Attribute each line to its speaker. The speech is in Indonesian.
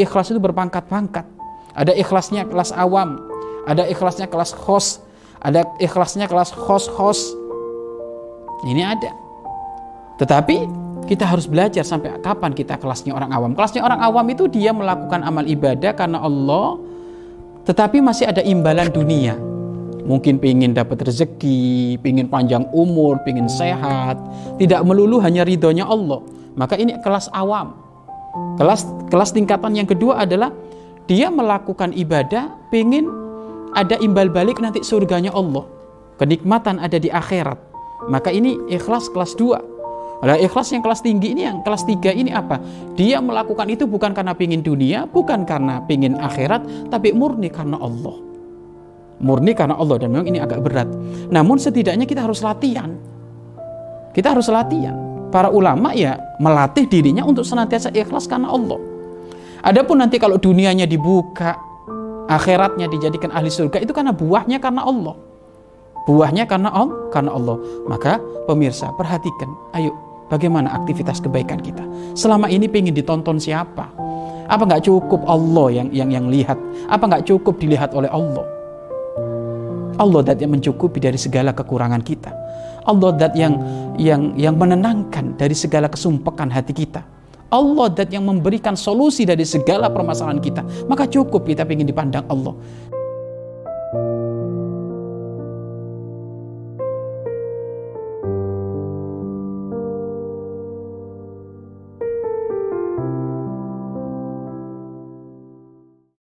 Speaker 1: Ikhlas itu berpangkat-pangkat. Ada ikhlasnya kelas awam, ada ikhlasnya kelas host, ada ikhlasnya kelas host-host. Ini ada. Tetapi kita harus belajar sampai kapan kita kelasnya orang awam. Kelasnya orang awam itu dia melakukan amal ibadah karena Allah, tetapi masih ada imbalan dunia. Mungkin ingin dapat rezeki, ingin panjang umur, ingin sehat, tidak melulu hanya ridhonya Allah. Maka ini kelas awam. Kelas kelas tingkatan yang kedua adalah dia melakukan ibadah, ingin ada imbal balik nanti surganya Allah. Kenikmatan ada di akhirat. Maka ini ikhlas kelas dua. Nah, ikhlas yang kelas tinggi ini, yang kelas tiga ini apa? Dia melakukan itu bukan karena pingin dunia, bukan karena pingin akhirat, tapi murni karena Allah. Murni karena Allah dan memang ini agak berat. Namun setidaknya kita harus latihan. Kita harus latihan. Para ulama ya melatih dirinya untuk senantiasa ikhlas karena Allah. Adapun nanti kalau dunianya dibuka, akhiratnya dijadikan ahli surga itu karena buahnya karena Allah. Buahnya karena Allah, karena Allah. Maka pemirsa perhatikan, ayo Bagaimana aktivitas kebaikan kita? Selama ini pengen ditonton siapa? Apa nggak cukup Allah yang yang yang lihat? Apa nggak cukup dilihat oleh Allah? Allah dat yang mencukupi dari segala kekurangan kita. Allah dat yang yang yang menenangkan dari segala kesumpekan hati kita. Allah dat yang memberikan solusi dari segala permasalahan kita. Maka cukup kita ingin dipandang Allah.